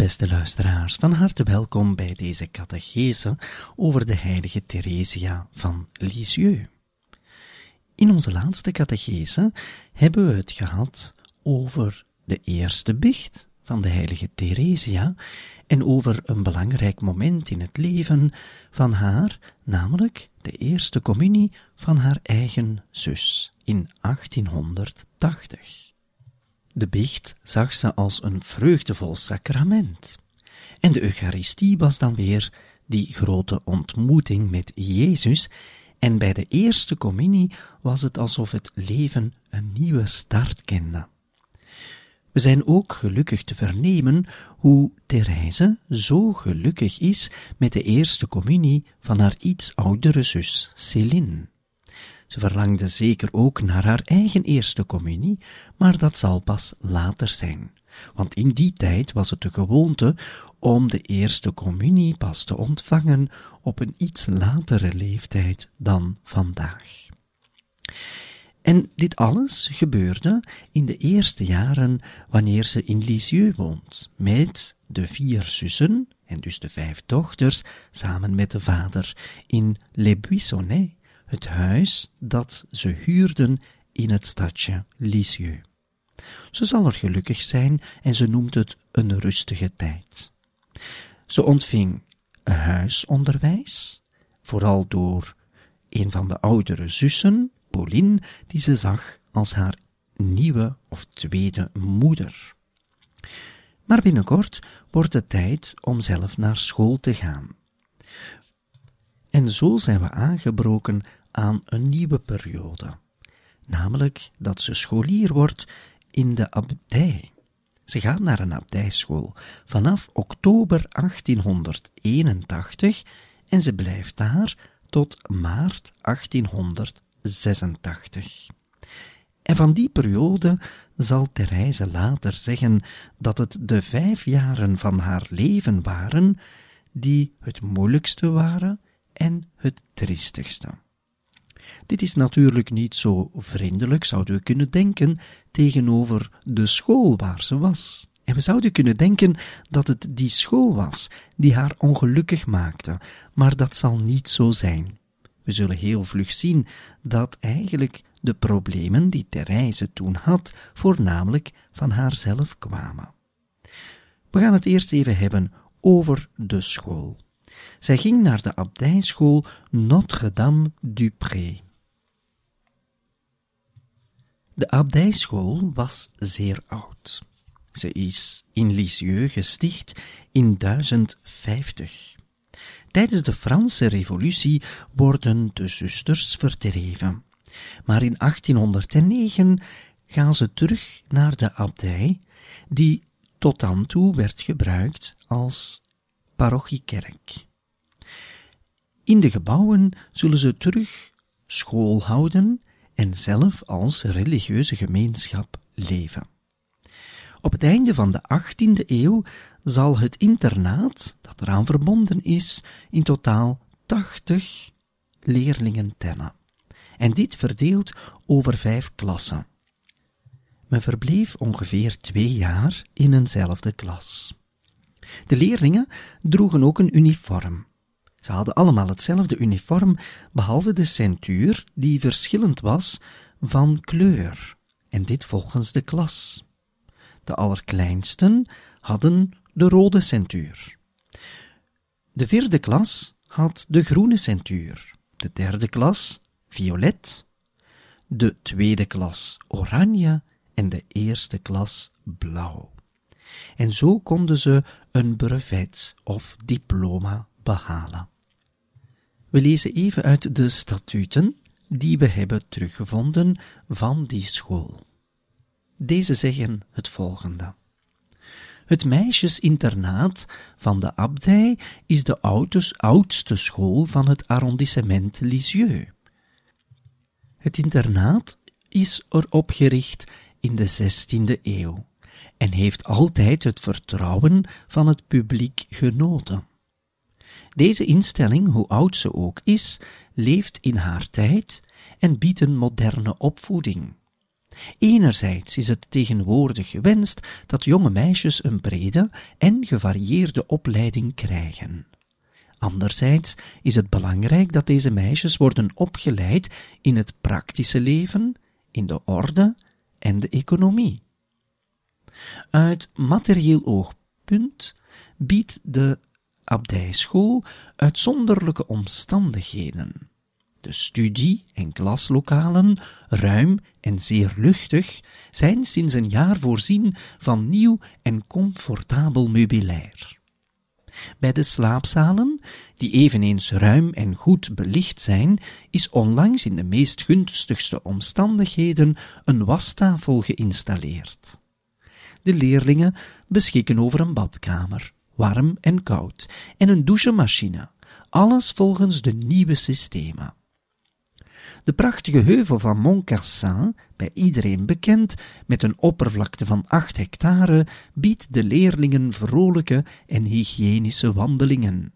Beste luisteraars, van harte welkom bij deze catechese over de heilige Theresia van Lisieux. In onze laatste catechese hebben we het gehad over de eerste bicht van de heilige Theresia en over een belangrijk moment in het leven van haar, namelijk de eerste communie van haar eigen zus in 1880. De biecht zag ze als een vreugdevol sacrament. En de Eucharistie was dan weer die grote ontmoeting met Jezus, en bij de eerste communie was het alsof het leven een nieuwe start kende. We zijn ook gelukkig te vernemen hoe Therese zo gelukkig is met de eerste communie van haar iets oudere zus Céline. Ze verlangde zeker ook naar haar eigen eerste communie, maar dat zal pas later zijn. Want in die tijd was het de gewoonte om de eerste communie pas te ontvangen op een iets latere leeftijd dan vandaag. En dit alles gebeurde in de eerste jaren wanneer ze in Lisieux woont, met de vier zussen, en dus de vijf dochters, samen met de vader, in Les Buissonnets, het huis dat ze huurden in het stadje Lisieux. Ze zal er gelukkig zijn en ze noemt het een rustige tijd. Ze ontving huisonderwijs, vooral door een van de oudere zussen, Pauline, die ze zag als haar nieuwe of tweede moeder. Maar binnenkort wordt het tijd om zelf naar school te gaan. En zo zijn we aangebroken aan een nieuwe periode, namelijk dat ze scholier wordt in de abdij. Ze gaat naar een abdijschool vanaf oktober 1881 en ze blijft daar tot maart 1886. En van die periode zal Therese later zeggen dat het de vijf jaren van haar leven waren die het moeilijkste waren en het triestigste. Dit is natuurlijk niet zo vriendelijk, zouden we kunnen denken, tegenover de school waar ze was. En we zouden kunnen denken dat het die school was die haar ongelukkig maakte, maar dat zal niet zo zijn. We zullen heel vlug zien dat eigenlijk de problemen die Therese toen had, voornamelijk van haarzelf kwamen. We gaan het eerst even hebben over de school. Zij ging naar de abdijschool Notre-Dame du Pré. De abdijschool was zeer oud. Ze is in Lisieux gesticht in 1050. Tijdens de Franse Revolutie worden de zusters verdreven. Maar in 1809 gaan ze terug naar de abdij, die tot dan toe werd gebruikt als parochiekerk. In de gebouwen zullen ze terug school houden en zelf als religieuze gemeenschap leven. Op het einde van de 18e eeuw zal het internaat, dat eraan verbonden is, in totaal 80 leerlingen tellen. En dit verdeeld over vijf klassen. Men verbleef ongeveer twee jaar in eenzelfde klas. De leerlingen droegen ook een uniform. Ze hadden allemaal hetzelfde uniform, behalve de centuur, die verschillend was van kleur, en dit volgens de klas. de allerkleinsten, hadden de rode centuur. De vierde klas had de groene centuur, de derde klas violet, de tweede klas oranje en de eerste klas blauw. En zo konden ze een brevet of diploma behalen. We lezen even uit de statuten die we hebben teruggevonden van die school. Deze zeggen het volgende. Het meisjesinternaat van de abdij is de oudste school van het arrondissement Lisieux. Het internaat is erop gericht in de 16e eeuw en heeft altijd het vertrouwen van het publiek genoten. Deze instelling, hoe oud ze ook is, leeft in haar tijd en biedt een moderne opvoeding. Enerzijds is het tegenwoordig gewenst dat jonge meisjes een brede en gevarieerde opleiding krijgen. Anderzijds is het belangrijk dat deze meisjes worden opgeleid in het praktische leven, in de orde en de economie. Uit materieel oogpunt biedt de abdijschool uitzonderlijke omstandigheden. De studie- en klaslokalen, ruim en zeer luchtig, zijn sinds een jaar voorzien van nieuw en comfortabel meubilair. Bij de slaapzalen, die eveneens ruim en goed belicht zijn, is onlangs in de meest gunstigste omstandigheden een wastafel geïnstalleerd. De leerlingen beschikken over een badkamer, warm en koud, en een douchemachine, alles volgens de nieuwe systemen. De prachtige heuvel van Montcarsin, bij iedereen bekend, met een oppervlakte van acht hectare, biedt de leerlingen vrolijke en hygiënische wandelingen.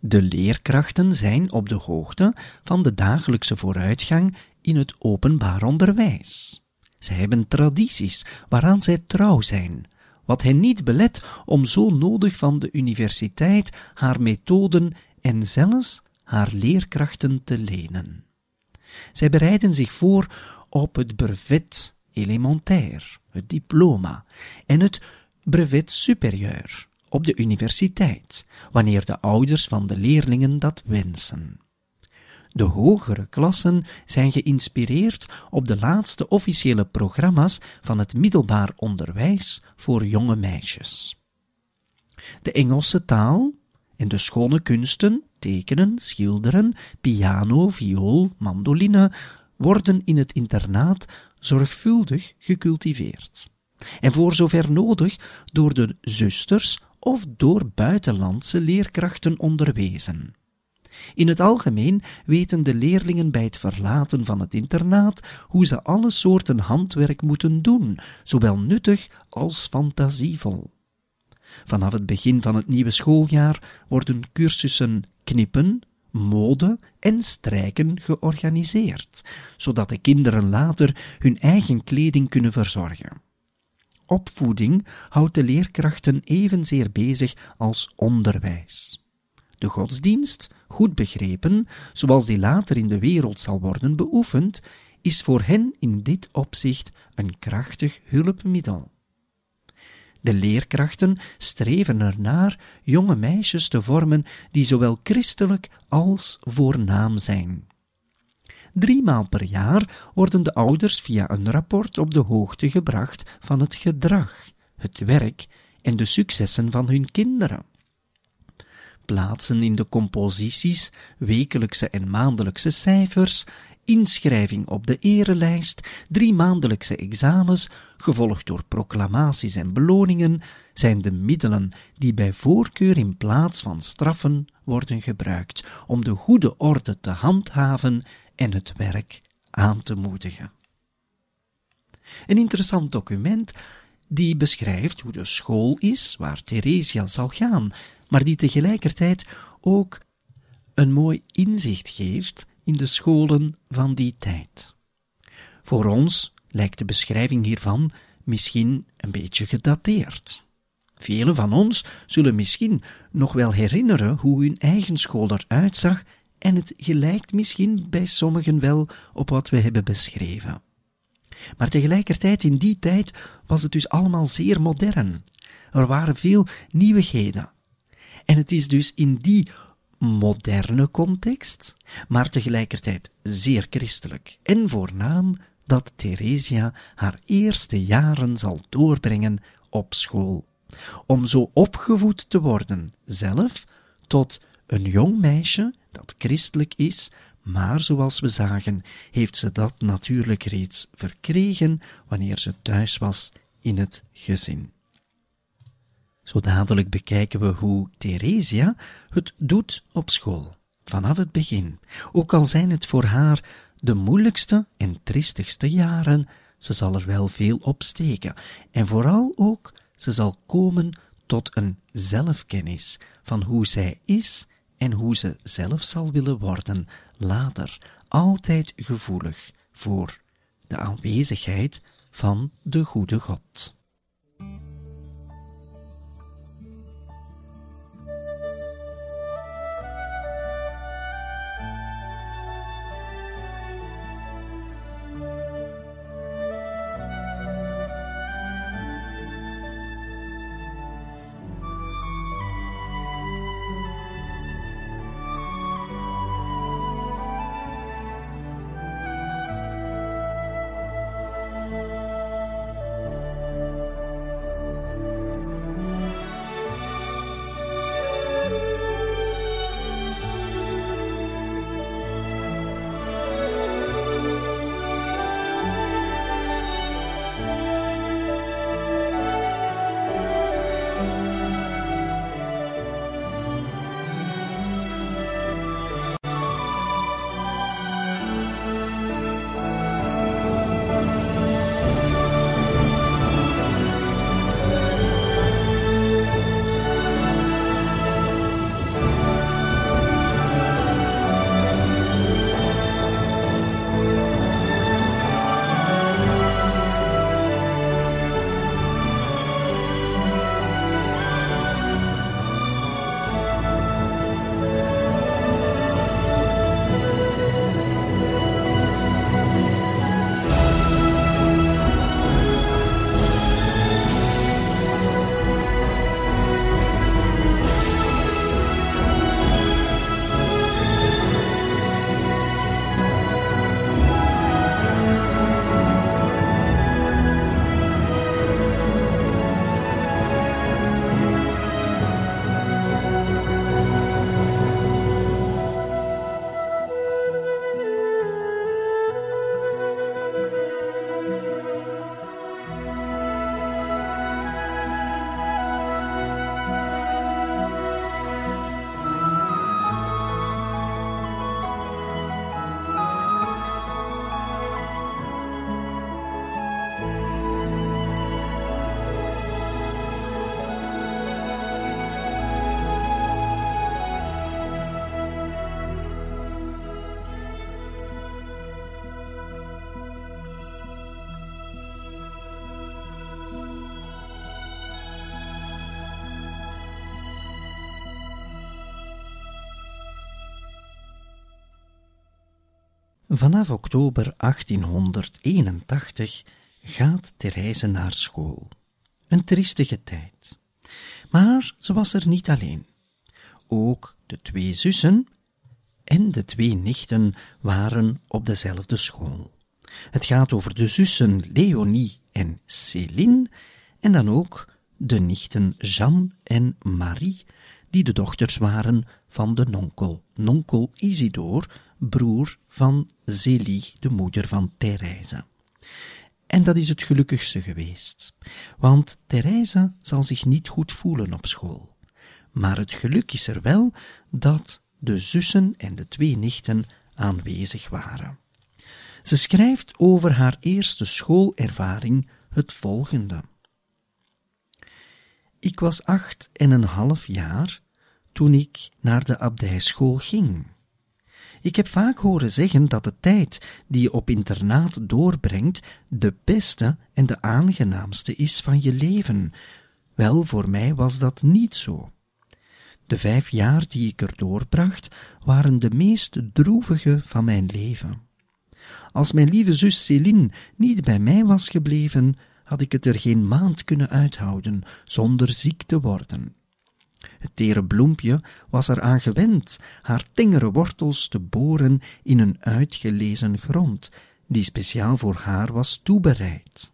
De leerkrachten zijn op de hoogte van de dagelijkse vooruitgang in het openbaar onderwijs. Zij hebben tradities waaraan zij trouw zijn, wat hen niet belet om zo nodig van de universiteit haar methoden en zelfs haar leerkrachten te lenen. Zij bereiden zich voor op het brevet élémentaire, het diploma, en het brevet supérieur op de universiteit, wanneer de ouders van de leerlingen dat wensen. De hogere klassen zijn geïnspireerd op de laatste officiële programma's van het middelbaar onderwijs voor jonge meisjes. De Engelse taal en de schone kunsten, tekenen, schilderen, piano, viool, mandoline, worden in het internaat zorgvuldig gecultiveerd. En voor zover nodig door de zusters of door buitenlandse leerkrachten onderwezen. In het algemeen weten de leerlingen bij het verlaten van het internaat hoe ze alle soorten handwerk moeten doen, zowel nuttig als fantasievol. Vanaf het begin van het nieuwe schooljaar worden cursussen knippen, mode en strijken georganiseerd, zodat de kinderen later hun eigen kleding kunnen verzorgen. Opvoeding houdt de leerkrachten evenzeer bezig als onderwijs. De godsdienst, goed begrepen, zoals die later in de wereld zal worden beoefend, is voor hen in dit opzicht een krachtig hulpmiddel. De leerkrachten streven ernaar jonge meisjes te vormen die zowel christelijk als voornaam zijn. Driemaal per jaar worden de ouders via een rapport op de hoogte gebracht van het gedrag, het werk en de successen van hun kinderen plaatsen in de composities, wekelijkse en maandelijkse cijfers, inschrijving op de erelijst, drie maandelijkse examens, gevolgd door proclamaties en beloningen, zijn de middelen die bij voorkeur in plaats van straffen worden gebruikt om de goede orde te handhaven en het werk aan te moedigen. Een interessant document die beschrijft hoe de school is waar Theresia zal gaan maar die tegelijkertijd ook een mooi inzicht geeft in de scholen van die tijd. Voor ons lijkt de beschrijving hiervan misschien een beetje gedateerd. Velen van ons zullen misschien nog wel herinneren hoe hun eigen school eruit zag en het gelijkt misschien bij sommigen wel op wat we hebben beschreven. Maar tegelijkertijd in die tijd was het dus allemaal zeer modern. Er waren veel nieuwigheden. En het is dus in die moderne context, maar tegelijkertijd zeer christelijk en voornaam, dat Theresia haar eerste jaren zal doorbrengen op school. Om zo opgevoed te worden, zelf, tot een jong meisje dat christelijk is, maar zoals we zagen, heeft ze dat natuurlijk reeds verkregen wanneer ze thuis was in het gezin. Zo dadelijk bekijken we hoe Theresia het doet op school, vanaf het begin. Ook al zijn het voor haar de moeilijkste en triestigste jaren, ze zal er wel veel op steken. En vooral ook, ze zal komen tot een zelfkennis van hoe zij is en hoe ze zelf zal willen worden later, altijd gevoelig voor de aanwezigheid van de goede God. Vanaf oktober 1881 gaat Therese naar school. Een triestige tijd. Maar ze was er niet alleen. Ook de twee zussen en de twee nichten waren op dezelfde school. Het gaat over de zussen Leonie en Céline en dan ook de nichten Jeanne en Marie, die de dochters waren van de nonkel, nonkel Isidore, broer van Zélie, de moeder van Therese. En dat is het gelukkigste geweest, want Therese zal zich niet goed voelen op school. Maar het geluk is er wel dat de zussen en de twee nichten aanwezig waren. Ze schrijft over haar eerste schoolervaring het volgende. Ik was acht en een half jaar toen ik naar de abdijschool ging. Ik heb vaak horen zeggen dat de tijd die je op internaat doorbrengt de beste en de aangenaamste is van je leven. Wel, voor mij was dat niet zo. De vijf jaar die ik er doorbracht waren de meest droevige van mijn leven. Als mijn lieve zus Céline niet bij mij was gebleven, had ik het er geen maand kunnen uithouden zonder ziek te worden. Het tere bloempje was er aan gewend haar tengere wortels te boren in een uitgelezen grond, die speciaal voor haar was toebereid.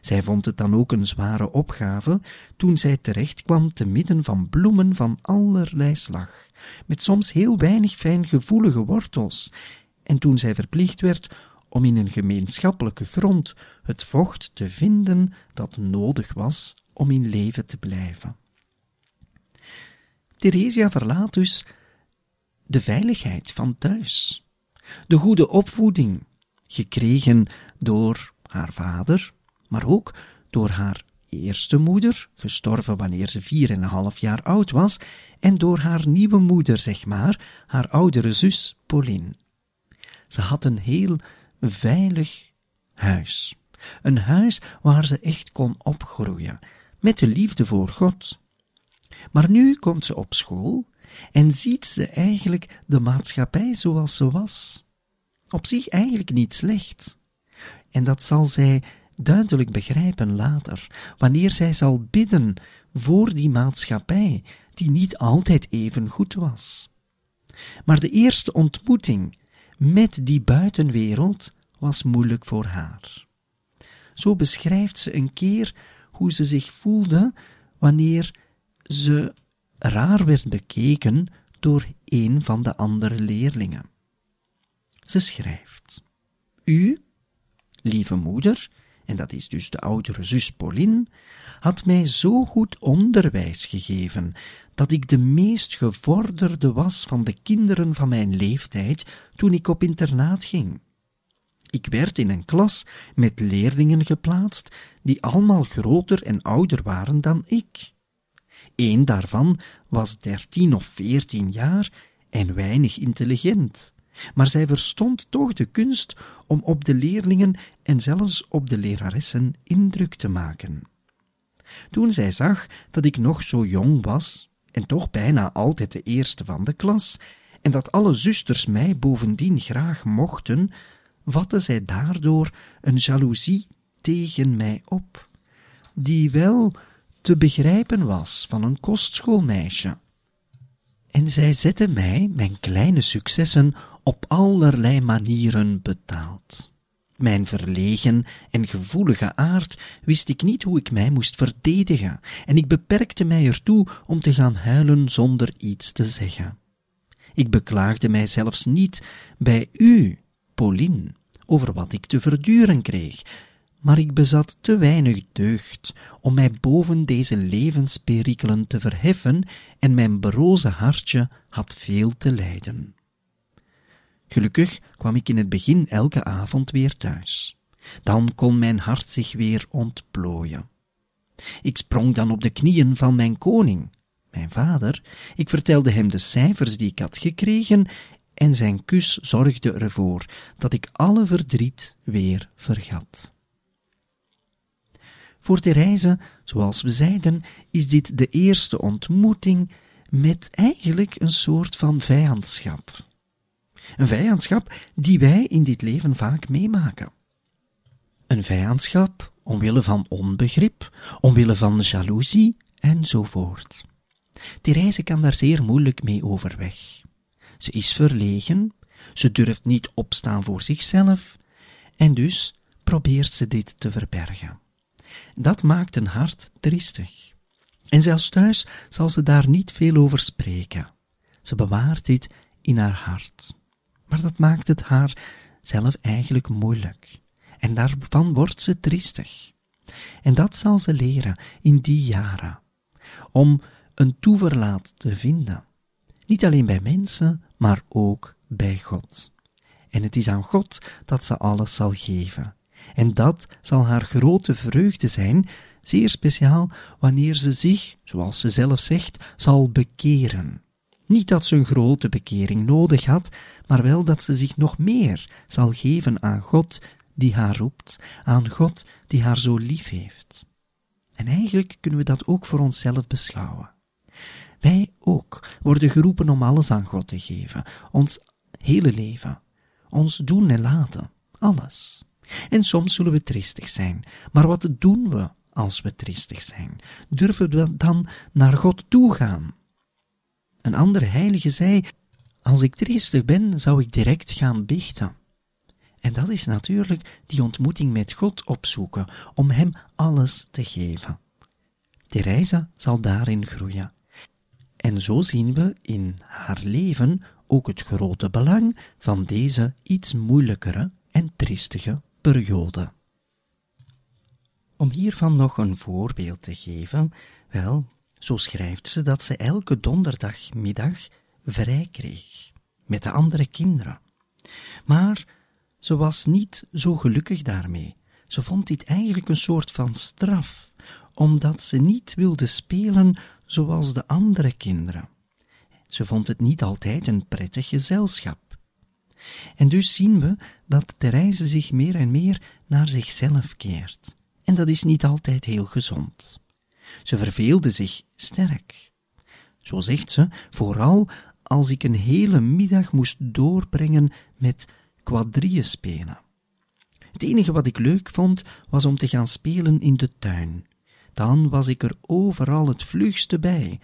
Zij vond het dan ook een zware opgave toen zij terecht kwam te midden van bloemen van allerlei slag, met soms heel weinig fijngevoelige wortels, en toen zij verplicht werd om in een gemeenschappelijke grond het vocht te vinden dat nodig was om in leven te blijven. Theresia verlaat dus de veiligheid van thuis, de goede opvoeding, gekregen door haar vader, maar ook door haar eerste moeder, gestorven wanneer ze vier en een half jaar oud was, en door haar nieuwe moeder, zeg maar, haar oudere zus Pauline. Ze had een heel veilig huis. Een huis waar ze echt kon opgroeien, met de liefde voor God. Maar nu komt ze op school en ziet ze eigenlijk de maatschappij zoals ze was. Op zich eigenlijk niet slecht. En dat zal zij duidelijk begrijpen later, wanneer zij zal bidden voor die maatschappij, die niet altijd even goed was. Maar de eerste ontmoeting met die buitenwereld was moeilijk voor haar. Zo beschrijft ze een keer hoe ze zich voelde wanneer ze raar werd bekeken door een van de andere leerlingen. Ze schrijft: U, lieve moeder, en dat is dus de oudere zus Pauline, had mij zo goed onderwijs gegeven dat ik de meest gevorderde was van de kinderen van mijn leeftijd toen ik op internaat ging. Ik werd in een klas met leerlingen geplaatst die allemaal groter en ouder waren dan ik. Een daarvan was dertien of veertien jaar en weinig intelligent, maar zij verstond toch de kunst om op de leerlingen en zelfs op de leraressen indruk te maken. Toen zij zag dat ik nog zo jong was, en toch bijna altijd de eerste van de klas, en dat alle zusters mij bovendien graag mochten, vatte zij daardoor een jaloezie tegen mij op, die wel te begrijpen was van een kostschoolmeisje. En zij zette mij mijn kleine successen op allerlei manieren betaald. Mijn verlegen en gevoelige aard wist ik niet hoe ik mij moest verdedigen, en ik beperkte mij ertoe om te gaan huilen zonder iets te zeggen. Ik beklaagde mij zelfs niet bij u, Pauline, over wat ik te verduren kreeg, maar ik bezat te weinig deugd om mij boven deze levensperikelen te verheffen en mijn broze hartje had veel te lijden. Gelukkig kwam ik in het begin elke avond weer thuis. Dan kon mijn hart zich weer ontplooien. Ik sprong dan op de knieën van mijn koning, mijn vader. Ik vertelde hem de cijfers die ik had gekregen en zijn kus zorgde ervoor dat ik alle verdriet weer vergat. Voor Therese, zoals we zeiden, is dit de eerste ontmoeting met eigenlijk een soort van vijandschap. Een vijandschap die wij in dit leven vaak meemaken. Een vijandschap omwille van onbegrip, omwille van jaloezie enzovoort. Therese kan daar zeer moeilijk mee overweg. Ze is verlegen, ze durft niet opstaan voor zichzelf, en dus probeert ze dit te verbergen. Dat maakt een hart triestig. En zelfs thuis zal ze daar niet veel over spreken. Ze bewaart dit in haar hart. Maar dat maakt het haar zelf eigenlijk moeilijk. En daarvan wordt ze triestig. En dat zal ze leren in die jaren. Om een toeverlaat te vinden. Niet alleen bij mensen, maar ook bij God. En het is aan God dat ze alles zal geven. En dat zal haar grote vreugde zijn, zeer speciaal wanneer ze zich, zoals ze zelf zegt, zal bekeren. Niet dat ze een grote bekering nodig had, maar wel dat ze zich nog meer zal geven aan God die haar roept, aan God die haar zo lief heeft. En eigenlijk kunnen we dat ook voor onszelf beschouwen. Wij ook worden geroepen om alles aan God te geven, ons hele leven, ons doen en laten Alles. En soms zullen we tristig zijn, maar wat doen we als we tristig zijn? Durven we dan naar God toe gaan? Een andere heilige zei: Als ik tristig ben, zou ik direct gaan biechten. En dat is natuurlijk die ontmoeting met God opzoeken, om Hem alles te geven. Theresa zal daarin groeien. En zo zien we in haar leven ook het grote belang van deze iets moeilijkere en triestige periode. Om hiervan nog een voorbeeld te geven, wel, zo schrijft ze dat ze elke donderdagmiddag vrij kreeg met de andere kinderen. Maar ze was niet zo gelukkig daarmee. Ze vond dit eigenlijk een soort van straf, omdat ze niet wilde spelen zoals de andere kinderen. Ze vond het niet altijd een prettig gezelschap. En dus zien we dat Therese zich meer en meer naar zichzelf keert. En dat is niet altijd heel gezond. Ze verveelde zich sterk. Zo zegt ze, vooral als ik een hele middag moest doorbrengen met quadrille spelen. Het enige wat ik leuk vond, was om te gaan spelen in de tuin. Dan was ik er overal het vlugste bij,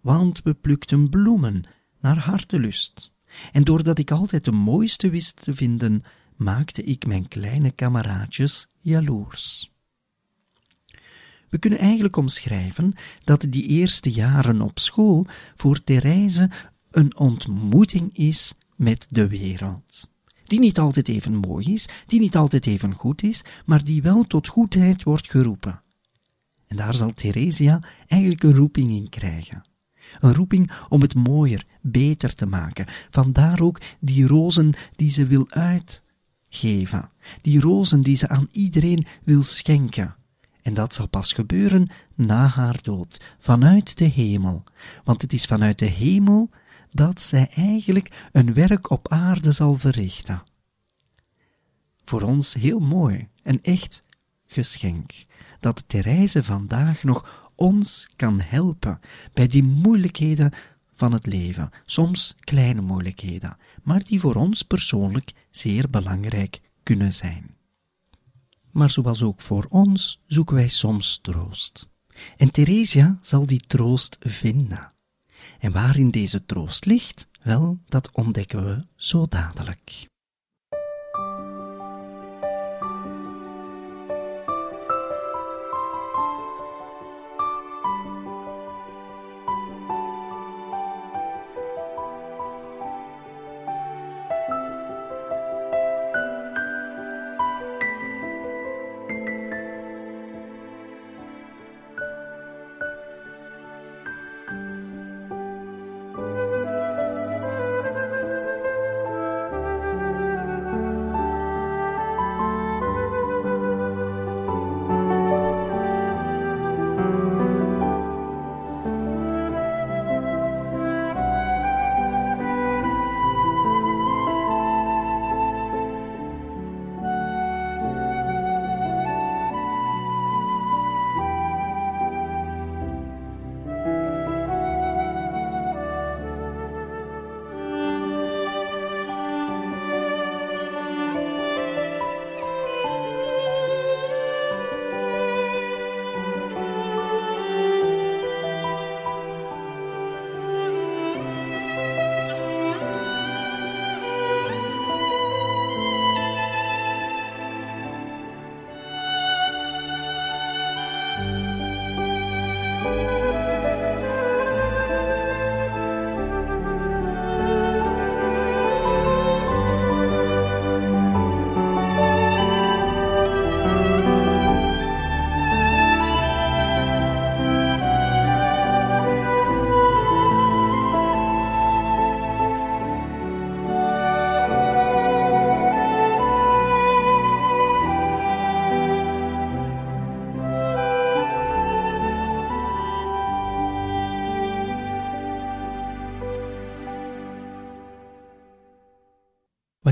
want we plukten bloemen naar hartelust. En doordat ik altijd de mooiste wist te vinden, maakte ik mijn kleine kameraadjes jaloers. We kunnen eigenlijk omschrijven dat die eerste jaren op school voor Therese een ontmoeting is met de wereld. Die niet altijd even mooi is, die niet altijd even goed is, maar die wel tot goedheid wordt geroepen. En daar zal Theresia eigenlijk een roeping in krijgen. Een roeping om het mooier, beter te maken. Vandaar ook die rozen die ze wil uitgeven. Die rozen die ze aan iedereen wil schenken. En dat zal pas gebeuren na haar dood, vanuit de hemel. Want het is vanuit de hemel dat zij eigenlijk een werk op aarde zal verrichten. Voor ons heel mooi, een echt geschenk, dat Therese vandaag nog ons kan helpen bij die moeilijkheden van het leven, soms kleine moeilijkheden, maar die voor ons persoonlijk zeer belangrijk kunnen zijn. Maar zoals ook voor ons zoeken wij soms troost. En Theresia zal die troost vinden. En waarin deze troost ligt, wel, dat ontdekken we zo dadelijk.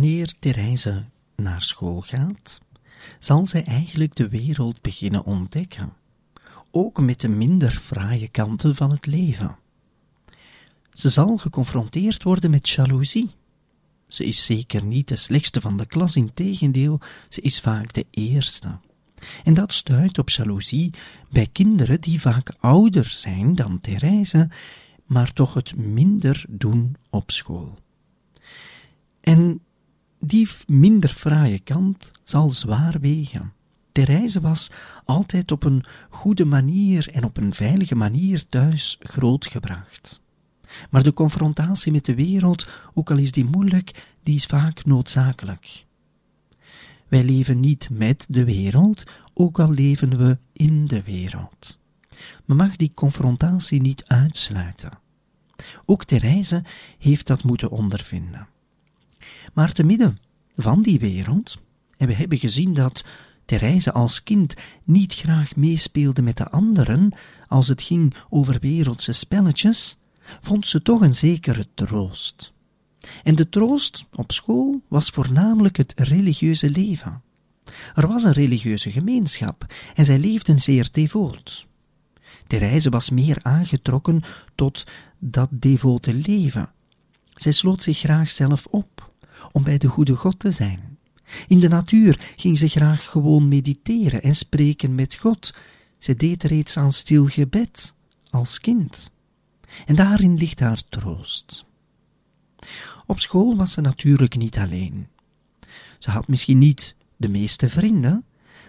Wanneer Therese naar school gaat, zal zij eigenlijk de wereld beginnen ontdekken, ook met de minder fraaie kanten van het leven. Ze zal geconfronteerd worden met jaloezie. Ze is zeker niet de slechtste van de klas, integendeel, ze is vaak de eerste. En dat stuit op jaloezie bij kinderen die vaak ouder zijn dan Therese, maar toch het minder doen op school. En die minder fraaie kant zal zwaar wegen. Therese was altijd op een goede manier en op een veilige manier thuis grootgebracht. Maar de confrontatie met de wereld, ook al is die moeilijk, die is vaak noodzakelijk. Wij leven niet met de wereld, ook al leven we in de wereld. Men mag die confrontatie niet uitsluiten. Ook Therese heeft dat moeten ondervinden. Maar te midden van die wereld, en we hebben gezien dat Therese als kind niet graag meespeelde met de anderen als het ging over wereldse spelletjes, vond ze toch een zekere troost. En de troost op school was voornamelijk het religieuze leven. Er was een religieuze gemeenschap en zij leefden zeer devoot. Therese was meer aangetrokken tot dat devote leven. Zij sloot zich graag zelf op om bij de goede God te zijn. In de natuur ging ze graag gewoon mediteren en spreken met God. Ze deed reeds aan stil gebed als kind. En daarin ligt haar troost. Op school was ze natuurlijk niet alleen. Ze had misschien niet de meeste vrienden,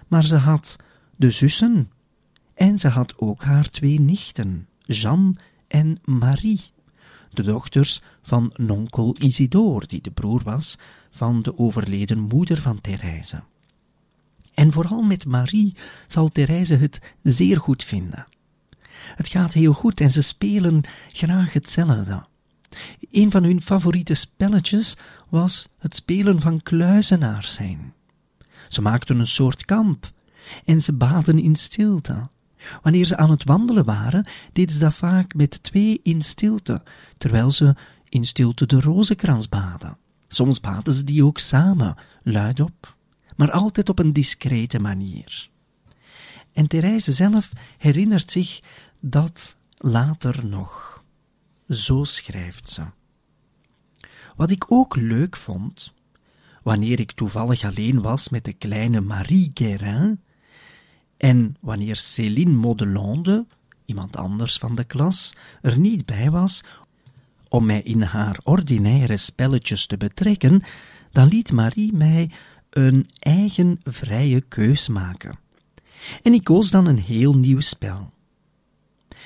maar ze had de zussen en ze had ook haar twee nichten, Jeanne en Marie, de dochters van nonkel Isidore, die de broer was van de overleden moeder van Therese. En vooral met Marie zal Therese het zeer goed vinden. Het gaat heel goed en ze spelen graag hetzelfde. Een van hun favoriete spelletjes was het spelen van kluizenaar zijn. Ze maakten een soort kamp en ze baden in stilte. Wanneer ze aan het wandelen waren, deden ze dat vaak met twee in stilte, terwijl ze in stilte de rozenkrans baden. Soms baden ze die ook samen, luidop, maar altijd op een discrete manier. En Therese zelf herinnert zich dat later nog. Zo schrijft ze. Wat ik ook leuk vond, wanneer ik toevallig alleen was met de kleine Marie Guérin, en wanneer Céline Modelonde, iemand anders van de klas, er niet bij was om mij in haar ordinaire spelletjes te betrekken, dan liet Marie mij een eigen vrije keus maken. En ik koos dan een heel nieuw spel.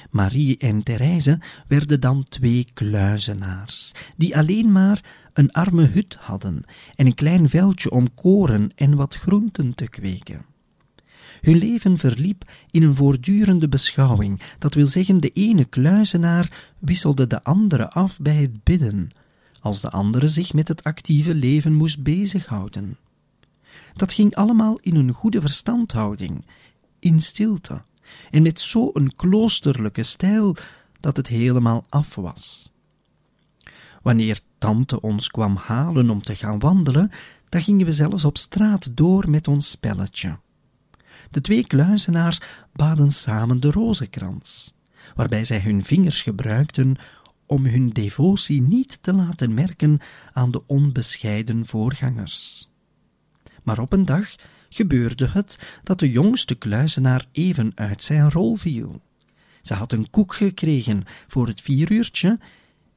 Marie en Therese werden dan twee kluizenaars, die alleen maar een arme hut hadden en een klein veldje om koren en wat groenten te kweken. Hun leven verliep in een voortdurende beschouwing, dat wil zeggen, de ene kluizenaar wisselde de andere af bij het bidden, als de andere zich met het actieve leven moest bezighouden. Dat ging allemaal in een goede verstandhouding, in stilte, en met zo'n kloosterlijke stijl dat het helemaal af was. Wanneer tante ons kwam halen om te gaan wandelen, dan gingen we zelfs op straat door met ons spelletje. De twee kluizenaars baden samen de rozenkrans, waarbij zij hun vingers gebruikten om hun devotie niet te laten merken aan de onbescheiden voorgangers. Maar op een dag gebeurde het dat de jongste kluizenaar even uit zijn rol viel. Ze had een koek gekregen voor het vieruurtje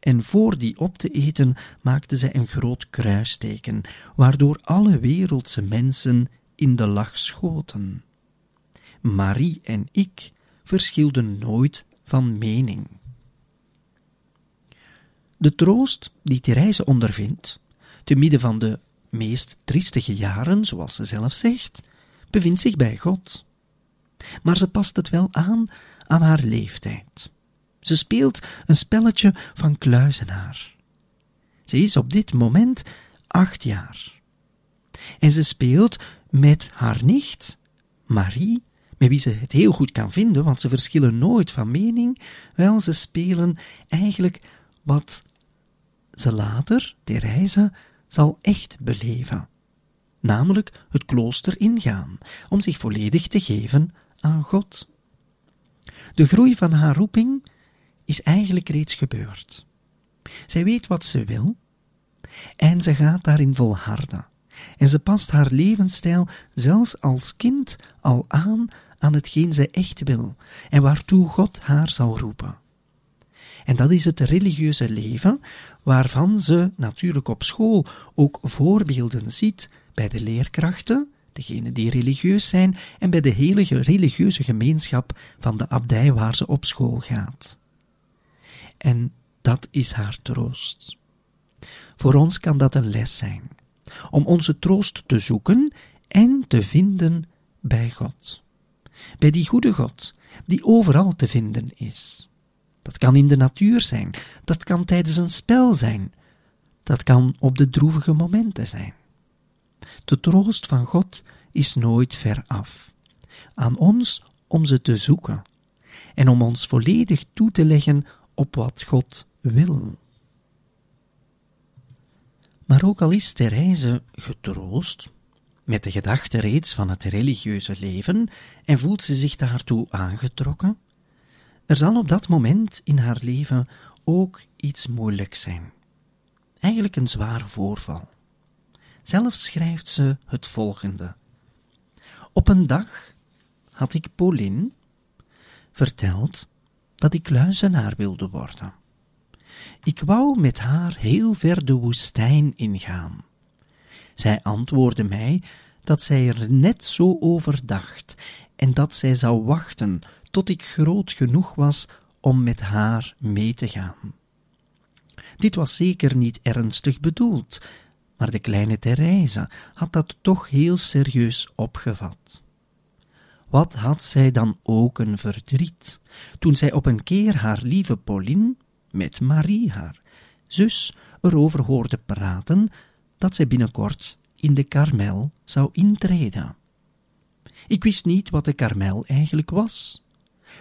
en voor die op te eten maakte zij een groot kruisteken, waardoor alle wereldse mensen in de lach schoten. Marie en ik verschilden nooit van mening. De troost die Therese ondervindt, te midden van de meest triestige jaren, zoals ze zelf zegt, bevindt zich bij God. Maar ze past het wel aan aan haar leeftijd. Ze speelt een spelletje van kluizenaar. Ze is op dit moment acht jaar. En ze speelt met haar nicht, Marie, met wie ze het heel goed kan vinden, want ze verschillen nooit van mening, wel, ze spelen eigenlijk wat ze later, Therese, zal echt beleven, namelijk het klooster ingaan, om zich volledig te geven aan God. De groei van haar roeping is eigenlijk reeds gebeurd. Zij weet wat ze wil, En ze gaat daarin volharden. En ze past haar levensstijl zelfs als kind al aan aan hetgeen zij echt wil en waartoe God haar zal roepen. En dat is het religieuze leven, waarvan ze natuurlijk op school ook voorbeelden ziet bij de leerkrachten, degenen die religieus zijn, en bij de hele religieuze gemeenschap van de abdij waar ze op school gaat. En dat is haar troost. Voor ons kan dat een les zijn, om onze troost te zoeken en te vinden bij God. Bij die goede God, die overal te vinden is. Dat kan in de natuur zijn, dat kan tijdens een spel zijn, dat kan op de droevige momenten zijn. De troost van God is nooit ver af. Aan ons om ze te zoeken en om ons volledig toe te leggen op wat God wil. Maar ook al is Therese getroost, met de gedachte reeds van het religieuze leven, en voelt ze zich daartoe aangetrokken, er zal op dat moment in haar leven ook iets moeilijks zijn. Eigenlijk een zwaar voorval. Zelf schrijft ze het volgende. Op een dag had ik Pauline verteld dat ik luizenaar wilde worden. Ik wou met haar heel ver de woestijn ingaan. Zij antwoordde mij dat zij er net zo over dacht en dat zij zou wachten tot ik groot genoeg was om met haar mee te gaan. Dit was zeker niet ernstig bedoeld, maar de kleine Therese had dat toch heel serieus opgevat. Wat had zij dan ook een verdriet, toen zij op een keer haar lieve Pauline met Marie, haar zus, erover hoorde praten dat zij binnenkort in de Karmel zou intreden. Ik wist niet wat de Karmel eigenlijk was,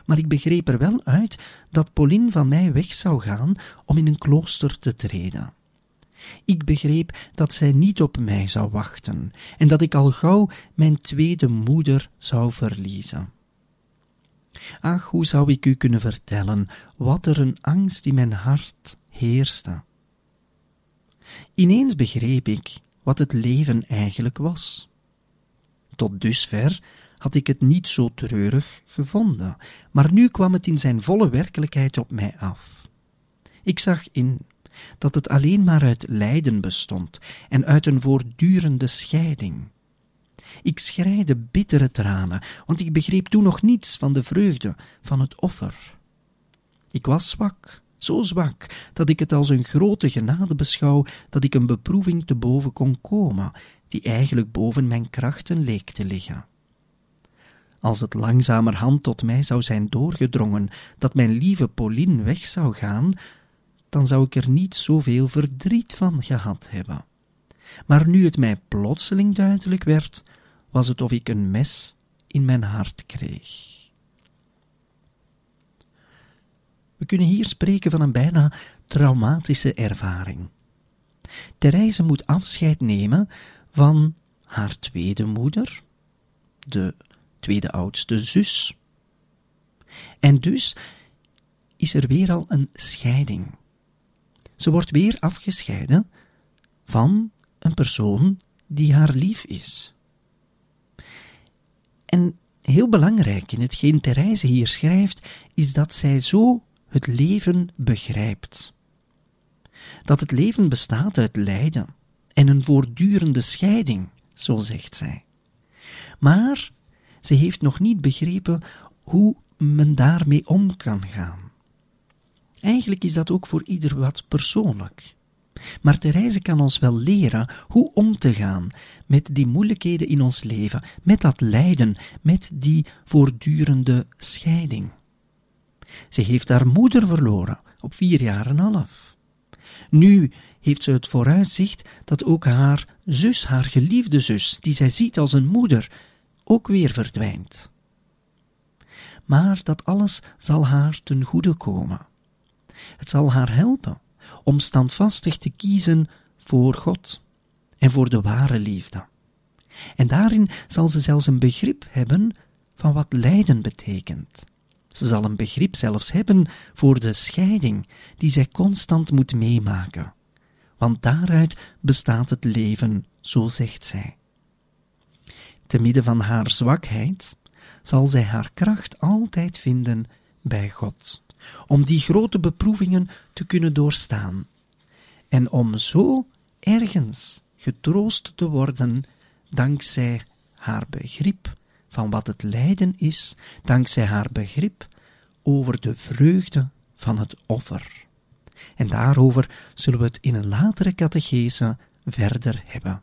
maar ik begreep er wel uit dat Pauline van mij weg zou gaan om in een klooster te treden. Ik begreep dat zij niet op mij zou wachten en dat ik al gauw mijn tweede moeder zou verliezen. Ach, hoe zou ik u kunnen vertellen wat er een angst in mijn hart heerste. Ineens begreep ik wat het leven eigenlijk was. Tot dusver had ik het niet zo treurig gevonden, maar nu kwam het in zijn volle werkelijkheid op mij af. Ik zag in dat het alleen maar uit lijden bestond en uit een voortdurende scheiding. Ik schreide bittere tranen, want ik begreep toen nog niets van de vreugde van het offer. Ik was zwak, zo zwak, dat ik het als een grote genade beschouw dat ik een beproeving te boven kon komen, die eigenlijk boven mijn krachten leek te liggen. Als het langzamerhand tot mij zou zijn doorgedrongen dat mijn lieve Pauline weg zou gaan, dan zou ik er niet zoveel verdriet van gehad hebben. Maar nu het mij plotseling duidelijk werd, was het of ik een mes in mijn hart kreeg. We kunnen hier spreken van een bijna traumatische ervaring. Therese moet afscheid nemen van haar tweede moeder, de tweede oudste zus. En dus is er weer al een scheiding. Ze wordt weer afgescheiden van een persoon die haar lief is. En heel belangrijk in hetgeen Therese hier schrijft, is dat zij zo het leven begrijpt. Dat het leven bestaat uit lijden en een voortdurende scheiding, zo zegt zij. Maar ze heeft nog niet begrepen hoe men daarmee om kan gaan. Eigenlijk is dat ook voor ieder wat persoonlijk. Maar Therese kan ons wel leren hoe om te gaan met die moeilijkheden in ons leven, met dat lijden, met die voortdurende scheiding. Ze heeft haar moeder verloren op vier jaar en half. Nu heeft ze het vooruitzicht dat ook haar zus, haar geliefde zus, die zij ziet als een moeder, ook weer verdwijnt. Maar dat alles zal haar ten goede komen. Het zal haar helpen om standvastig te kiezen voor God en voor de ware liefde. En daarin zal ze zelfs een begrip hebben van wat lijden betekent. Ze zal een begrip zelfs hebben voor de scheiding die zij constant moet meemaken, want daaruit bestaat het leven, zo zegt zij. Te midden van haar zwakheid zal zij haar kracht altijd vinden bij God, om die grote beproevingen te kunnen doorstaan en om zo ergens getroost te worden dankzij haar begrip van wat het lijden is, dankzij haar begrip over de vreugde van het offer. En daarover zullen we het in een latere catechese verder hebben.